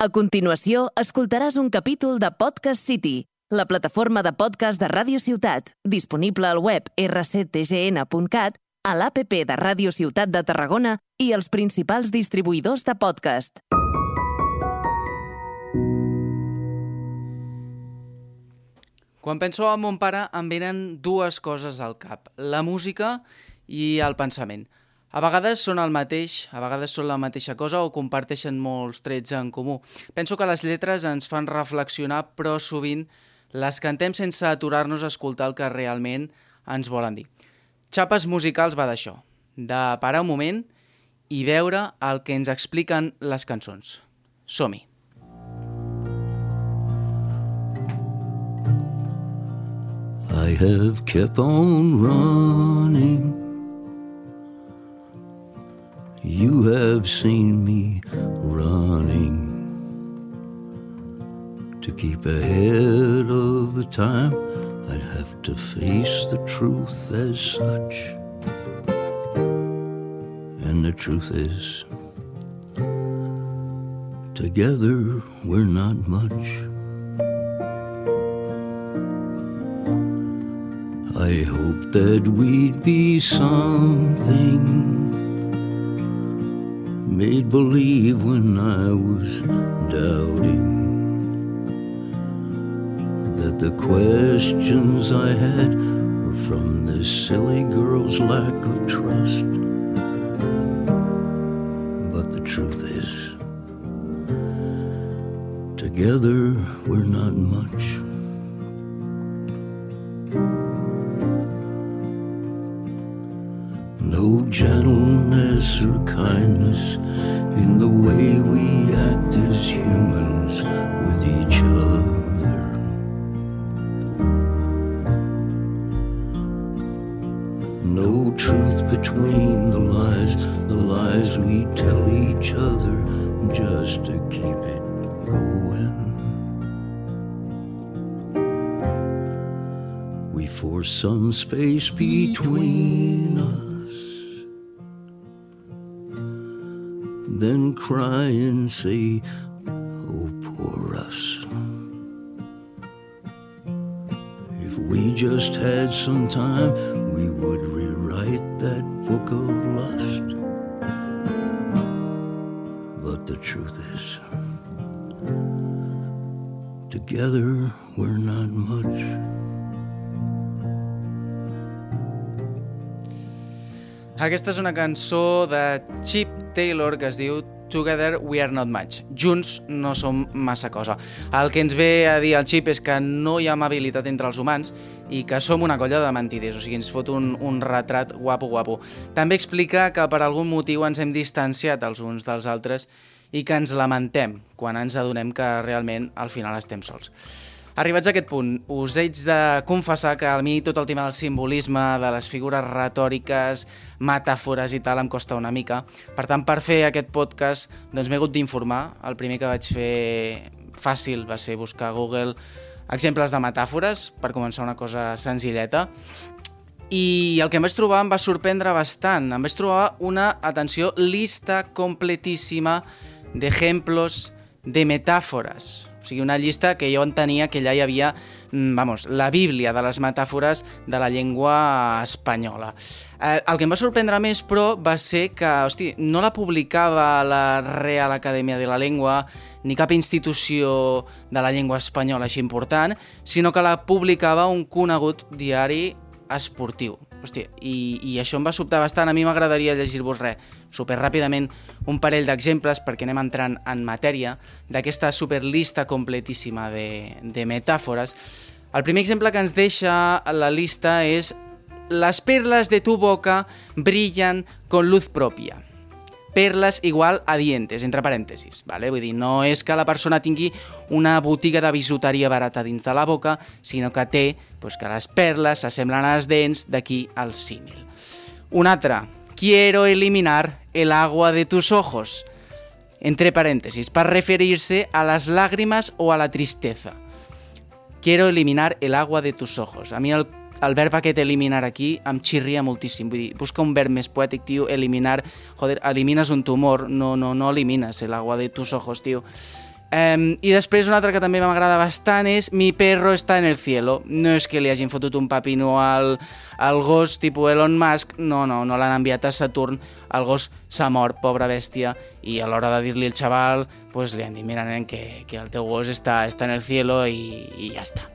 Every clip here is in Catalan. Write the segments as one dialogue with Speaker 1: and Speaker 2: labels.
Speaker 1: A continuació, escoltaràs un capítol de Podcast City, la plataforma de podcast de Ràdio Ciutat, disponible al web rctgn.cat, a l'APP de Ràdio Ciutat de Tarragona i els principals distribuïdors de podcast.
Speaker 2: Quan penso en mon pare em venen dues coses al cap, la música i el pensament. A vegades són el mateix, a vegades són la mateixa cosa o comparteixen molts trets en comú. Penso que les lletres ens fan reflexionar, però sovint les cantem sense aturar-nos a escoltar el que realment ens volen dir. Xapes musicals va d'això, de parar un moment i veure el que ens expliquen les cançons. Som-hi!
Speaker 3: I have kept on running. You have seen me running to keep ahead of the time. I'd have to face the truth as such. And the truth is, together we're not much. I hoped that we'd be something made believe when I was doubting that the questions I had were from this silly girl's lack of trust. But the truth is, together we're not much. Just to keep it going. We force some space between us, then cry and say, Oh, poor us. If we just had some time, we would rewrite that book of truth is, together we're not much.
Speaker 2: Aquesta és una cançó de Chip Taylor que es diu Together We Are Not Much. Junts no som massa cosa. El que ens ve a dir el Chip és que no hi ha amabilitat entre els humans i que som una colla de mentiders, o sigui, ens fot un, un retrat guapo, guapo. També explica que per algun motiu ens hem distanciat els uns dels altres i que ens lamentem quan ens adonem que realment al final estem sols. Arribats a aquest punt, us haig de confessar que a mi tot el tema del simbolisme, de les figures retòriques, metàfores i tal, em costa una mica. Per tant, per fer aquest podcast, doncs m'he hagut d'informar. El primer que vaig fer fàcil va ser buscar a Google exemples de metàfores, per començar una cosa senzilleta. I el que em vaig trobar em va sorprendre bastant. Em vaig trobar una, atenció, lista completíssima d'ejemplos de metàfores. O sigui, una llista que jo entenia que allà hi havia, mm, vamos, la bíblia de les metàfores de la llengua espanyola. Eh, el que em va sorprendre més, però, va ser que, hosti, no la publicava la Real Acadèmia de la Llengua, ni cap institució de la llengua espanyola així important, sinó que la publicava un conegut diari esportiu. Hòstia, i, i això em va sobtar bastant. A mi m'agradaria llegir-vos res, super ràpidament, un parell d'exemples perquè anem entrant en matèria d'aquesta superlista completíssima de, de metàfores. El primer exemple que ens deixa la lista és Les perlas de tu boca brillan con luz propia. Perles igual a dientes, entre parèntesis. Vale? No és que la persona tingui una botiga de bisuteria barata dins de la boca, sinó que té pues, que les perles s'assemblen a les dents, d'aquí el símil. Un altre. Quiero eliminar el agua de tus ojos. Entre paréntesis, para referirse a las lágrimas o a la tristeza. Quiero eliminar el agua de tus ojos. A mi el el verb aquest eliminar aquí em xirria moltíssim. Vull dir, busca un verb més poètic, tio, eliminar... Joder, elimines un tumor, no, no, no elimines el agua de tus ojos, tio. Um, I després una altra que també m'agrada bastant és Mi perro està en el cielo. No és que li hagin fotut un papino al, al gos tipus Elon Musk, no, no, no l'han enviat a Saturn, el gos s'ha mort, pobra bèstia, i a l'hora de dir-li al xaval, pues, li han dit, mira nen, que, que el teu gos està, està en el cielo i, i ja està.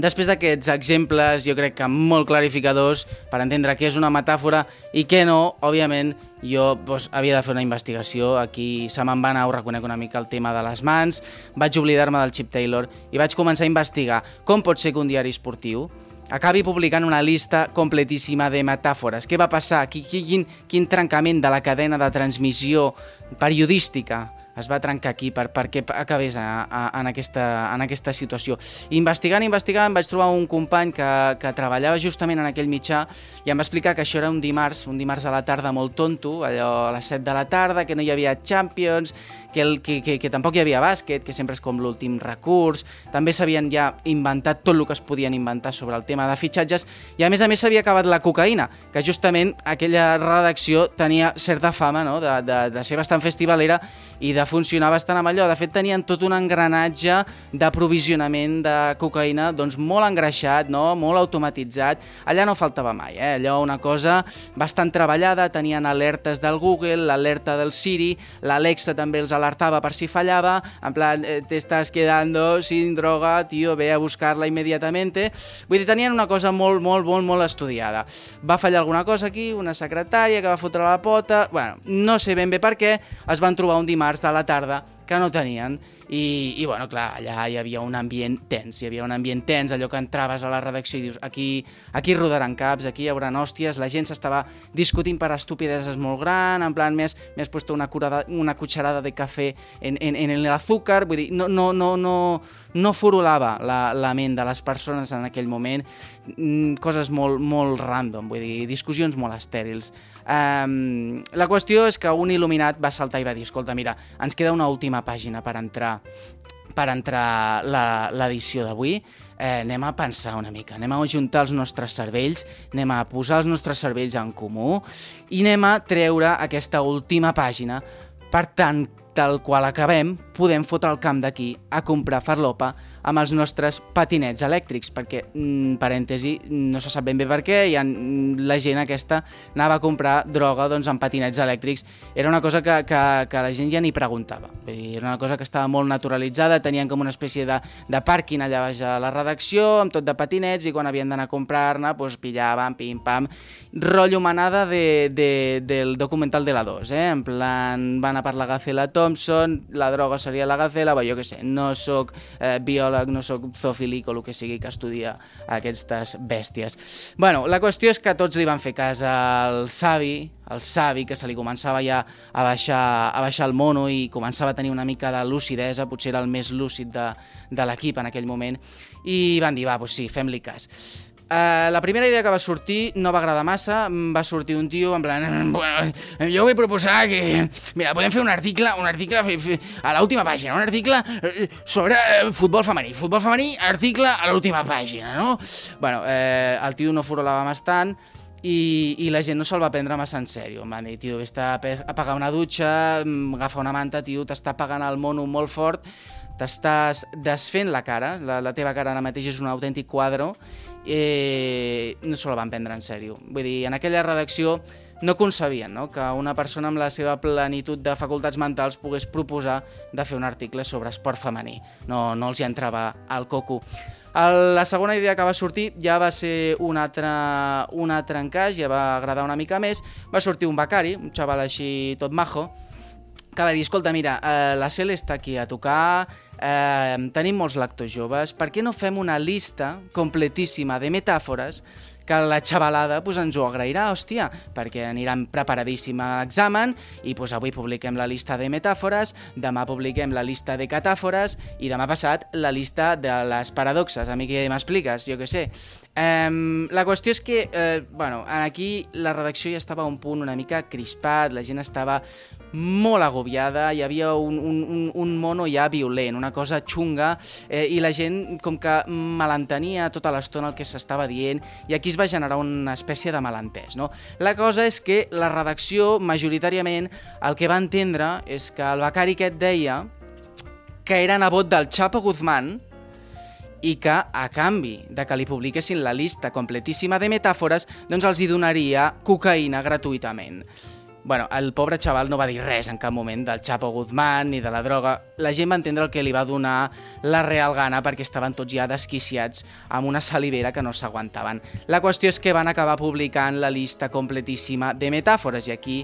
Speaker 2: Després d'aquests exemples, jo crec que molt clarificadors per entendre què és una metàfora i què no, òbviament, jo doncs, havia de fer una investigació, aquí se me'n va anar, ho reconec una mica, el tema de les mans, vaig oblidar-me del Chip Taylor i vaig començar a investigar com pot ser que un diari esportiu acabi publicant una lista completíssima de metàfores. Què va passar? Quin, quin trencament de la cadena de transmissió periodística es va trencar aquí per, perquè acabés a, a, en, aquesta, en aquesta situació. Investigant, investigant, vaig trobar un company que, que treballava justament en aquell mitjà i em va explicar que això era un dimarts, un dimarts a la tarda molt tonto, allò a les 7 de la tarda, que no hi havia Champions, que, el, que, que, que tampoc hi havia bàsquet, que sempre és com l'últim recurs, també s'havien ja inventat tot el que es podien inventar sobre el tema de fitxatges, i a més a més s'havia acabat la cocaïna, que justament aquella redacció tenia certa fama no? de, de, de ser bastant festivalera i de funcionar bastant amb allò. De fet, tenien tot un engranatge d'aprovisionament de cocaïna doncs, molt engreixat, no? molt automatitzat. Allà no faltava mai, eh? allò una cosa bastant treballada, tenien alertes del Google, l'alerta del Siri, l'Alexa també els alertava per si fallava, en plan, eh, te estás quedando sin droga, tío, ve a buscarla inmediatamente. Vull dir, tenien una cosa molt, molt, molt, molt estudiada. Va fallar alguna cosa aquí, una secretària que va fotre la pota... Bueno, no sé ben bé per què, es van trobar un dimarts de la tarda que no tenien i, i bueno, clar, allà hi havia un ambient tens, hi havia un ambient tens, allò que entraves a la redacció i dius, aquí, aquí rodaran caps, aquí hi haurà hòsties, la gent s'estava discutint per estupideses molt gran, en plan, més, més puesto una, curada, una cucharada de cafè en, en, en l'azúcar, vull dir, no, no, no, no, no furulava la, la ment de les persones en aquell moment, mm, coses molt, molt random, vull dir, discussions molt estèrils. Um, la qüestió és que un il·luminat va saltar i va dir, escolta, mira, ens queda una última pàgina per entrar per entrar l'edició d'avui, eh, anem a pensar una mica, anem a juntar els nostres cervells, anem a posar els nostres cervells en comú i anem a treure aquesta última pàgina. Per tant, tal qual acabem, podem fotre el camp d'aquí a comprar farlopa amb els nostres patinets elèctrics, perquè, mm, parèntesi, no se sap ben bé per què, i mm, la gent aquesta anava a comprar droga doncs, amb patinets elèctrics. Era una cosa que, que, que la gent ja ni preguntava. Vull dir, era una cosa que estava molt naturalitzada, tenien com una espècie de, de pàrquing allà baix a la redacció, amb tot de patinets, i quan havien d'anar a comprar-ne, doncs pillaven, pim-pam, rotllo manada de, de, del documental de la 2, eh? en plan, van a per la Gacela Thompson, la droga seria la Gacela, jo què sé, no sóc eh, biòleg biòleg, no sóc zoofílic o el que sigui que estudia aquestes bèsties. Bueno, la qüestió és que tots li van fer cas al savi, el savi, que se li començava ja a baixar, a baixar el mono i començava a tenir una mica de lucidesa, potser era el més lúcid de, de l'equip en aquell moment, i van dir, va, doncs sí, fem-li cas. Uh, la primera idea que va sortir no va agradar massa, va sortir un tio en plan, bueno, jo vull proposar que, mira, podem fer un article, un article a l'última pàgina, un article eh, sobre eh, futbol femení, futbol femení, article a l'última pàgina, no? Bueno, eh, el tio no furolava bastant, i, i la gent no se'l va prendre massa en sèrio. Em van dir, tio, vés a, a pagar una dutxa, mm, agafa una manta, tio, t'està pagant el mono molt fort, t'estàs desfent la cara, la, la teva cara ara mateix és un autèntic quadre, eh, no se la van prendre en sèrio. Vull dir, en aquella redacció no concebien no? que una persona amb la seva plenitud de facultats mentals pogués proposar de fer un article sobre esport femení. No, no els hi entrava al coco. La segona idea que va sortir ja va ser un altre, un altre encaix, ja va agradar una mica més. Va sortir un becari, un xaval així tot majo, que va dir, escolta, mira, eh, la Cel està aquí a tocar, eh, tenim molts lectors joves, per què no fem una llista completíssima de metàfores que la xavalada pues, ens ho agrairà, hòstia, perquè aniran preparadíssim a l'examen i pues, avui publiquem la llista de metàfores, demà publiquem la llista de catàfores i demà passat la llista de les paradoxes. A mi què m'expliques? Jo què sé. Um, la qüestió és que, eh, bueno, aquí la redacció ja estava a un punt una mica crispat, la gent estava molt agobiada, hi havia un, un, un, un mono ja violent, una cosa xunga, eh, i la gent com que malentenia tota l'estona el que s'estava dient, i aquí es va generar una espècie de malentès. No? La cosa és que la redacció, majoritàriament, el que va entendre és que el becari aquest deia que era nebot del Chapo Guzmán i que, a canvi de que li publiquessin la llista completíssima de metàfores, doncs els hi donaria cocaïna gratuïtament. Bueno, el pobre xaval no va dir res en cap moment del Chapo Guzmán ni de la droga. La gent va entendre el que li va donar la real gana perquè estaven tots ja desquiciats amb una salivera que no s'aguantaven. La qüestió és que van acabar publicant la llista completíssima de metàfores i aquí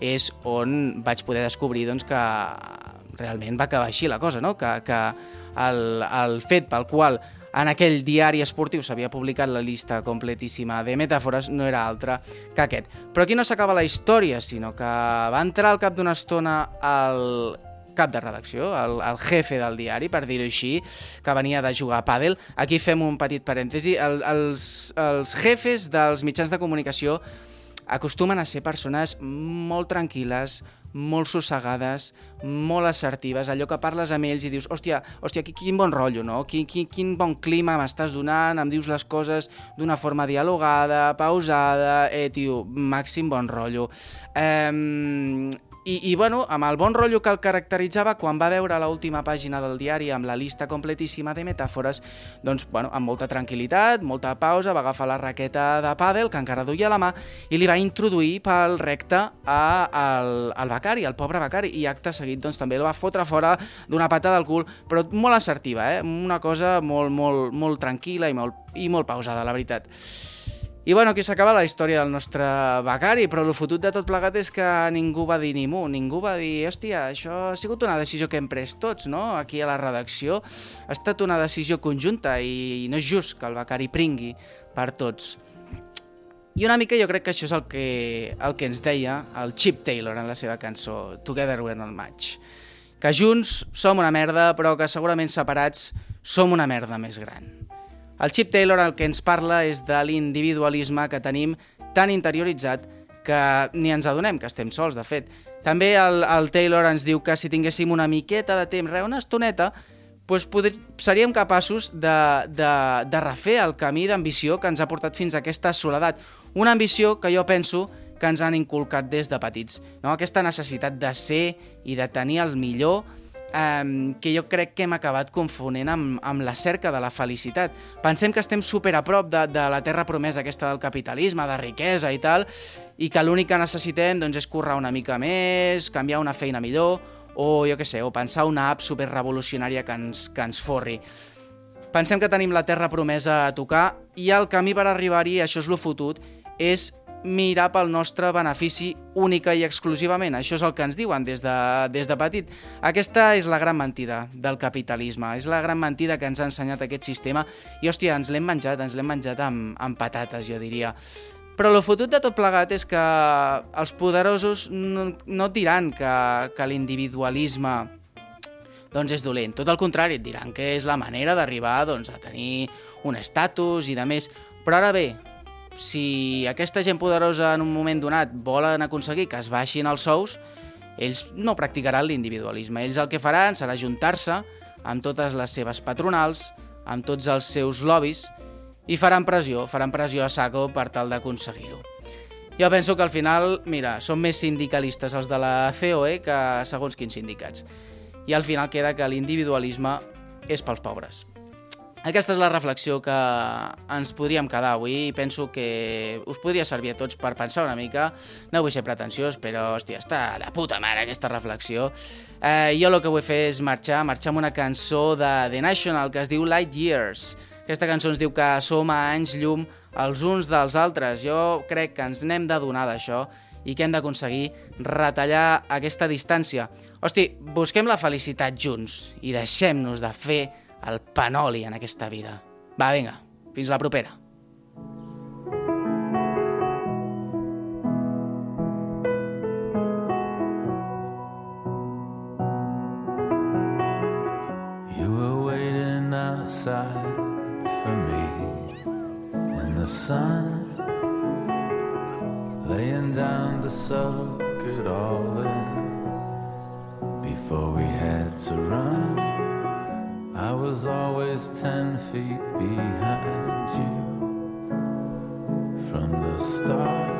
Speaker 2: és on vaig poder descobrir doncs, que realment va acabar així la cosa, no? que, que el, el fet pel qual en aquell diari esportiu s'havia publicat la llista completíssima de metàfores no era altre que aquest. Però aquí no s'acaba la història, sinó que va entrar al cap d'una estona el cap de redacció, el, el jefe del diari, per dir-ho així, que venia de jugar a pàdel. Aquí fem un petit parèntesi. El, els, els jefes dels mitjans de comunicació acostumen a ser persones molt tranquil·les, molt sossegades, molt assertives, allò que parles amb ells i dius, hòstia, hòstia quin bon rotllo, no? Quin, quin, quin bon clima m'estàs donant, em dius les coses d'una forma dialogada, pausada, eh, tio, màxim bon rotllo. Eh, i, I, bueno, amb el bon rotllo que el caracteritzava, quan va veure l'última pàgina del diari amb la llista completíssima de metàfores, doncs, bueno, amb molta tranquil·litat, molta pausa, va agafar la raqueta de pàdel, que encara duia a la mà, i li va introduir pel recte a, al, al becari, al pobre becari, i acte seguit, doncs, també el va fotre fora d'una pata del cul, però molt assertiva, eh? Una cosa molt, molt, molt tranquil·la i molt, i molt pausada, la veritat. I bueno, aquí s'acaba la història del nostre becari, però el fotut de tot plegat és que ningú va dir ni mu, ningú va dir, hòstia, això ha sigut una decisió que hem pres tots, no?, aquí a la redacció. Ha estat una decisió conjunta i no és just que el becari pringui per tots. I una mica jo crec que això és el que, el que ens deia el Chip Taylor en la seva cançó Together We're Not Much. Que junts som una merda, però que segurament separats som una merda més gran. El Chip Taylor el que ens parla és de l'individualisme que tenim tan interioritzat que ni ens adonem que estem sols, de fet. També el, el Taylor ens diu que si tinguéssim una miqueta de temps, re, una estoneta, doncs poder, seríem capaços de, de, de refer el camí d'ambició que ens ha portat fins a aquesta soledat. Una ambició que jo penso que ens han inculcat des de petits. No? Aquesta necessitat de ser i de tenir el millor eh, que jo crec que hem acabat confonent amb, amb la cerca de la felicitat. Pensem que estem super a prop de, de la terra promesa aquesta del capitalisme, de riquesa i tal, i que l'únic que necessitem doncs, és currar una mica més, canviar una feina millor, o jo què sé, o pensar una app super revolucionària que ens, que ens forri. Pensem que tenim la terra promesa a tocar i el camí per arribar-hi, això és lo fotut, és mirar pel nostre benefici única i exclusivament. Això és el que ens diuen des de, des de petit. Aquesta és la gran mentida del capitalisme, és la gran mentida que ens ha ensenyat aquest sistema i, hòstia, ens l'hem menjat, ens l'hem menjat amb, amb patates, jo diria. Però el fotut de tot plegat és que els poderosos no, no et diran que, que l'individualisme doncs és dolent. Tot el contrari, et diran que és la manera d'arribar doncs, a tenir un estatus i de més. Però ara bé, si aquesta gent poderosa en un moment donat volen aconseguir que es baixin els sous, ells no practicaran l'individualisme. Ells el que faran serà juntar-se amb totes les seves patronals, amb tots els seus lobbies, i faran pressió, faran pressió a saco per tal d'aconseguir-ho. Jo penso que al final, mira, són més sindicalistes els de la COE que segons quins sindicats. I al final queda que l'individualisme és pels pobres. Aquesta és la reflexió que ens podríem quedar avui i penso que us podria servir a tots per pensar una mica. No vull ser pretensiós, però, hòstia, està de puta mare aquesta reflexió. Eh, jo el que vull fer és marxar, marxar amb una cançó de The National que es diu Light Years. Aquesta cançó ens diu que som a anys llum els uns dels altres. Jo crec que ens n'hem de donar d'això i que hem d'aconseguir retallar aquesta distància. Hosti, busquem la felicitat junts i deixem-nos de fer el panoli en aquesta vida. Va, vinga, fins la propera.
Speaker 4: You were waiting outside for me in the sun, laying down to soak it all in before we had to run. I was always ten feet behind you from the start.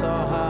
Speaker 4: so hard.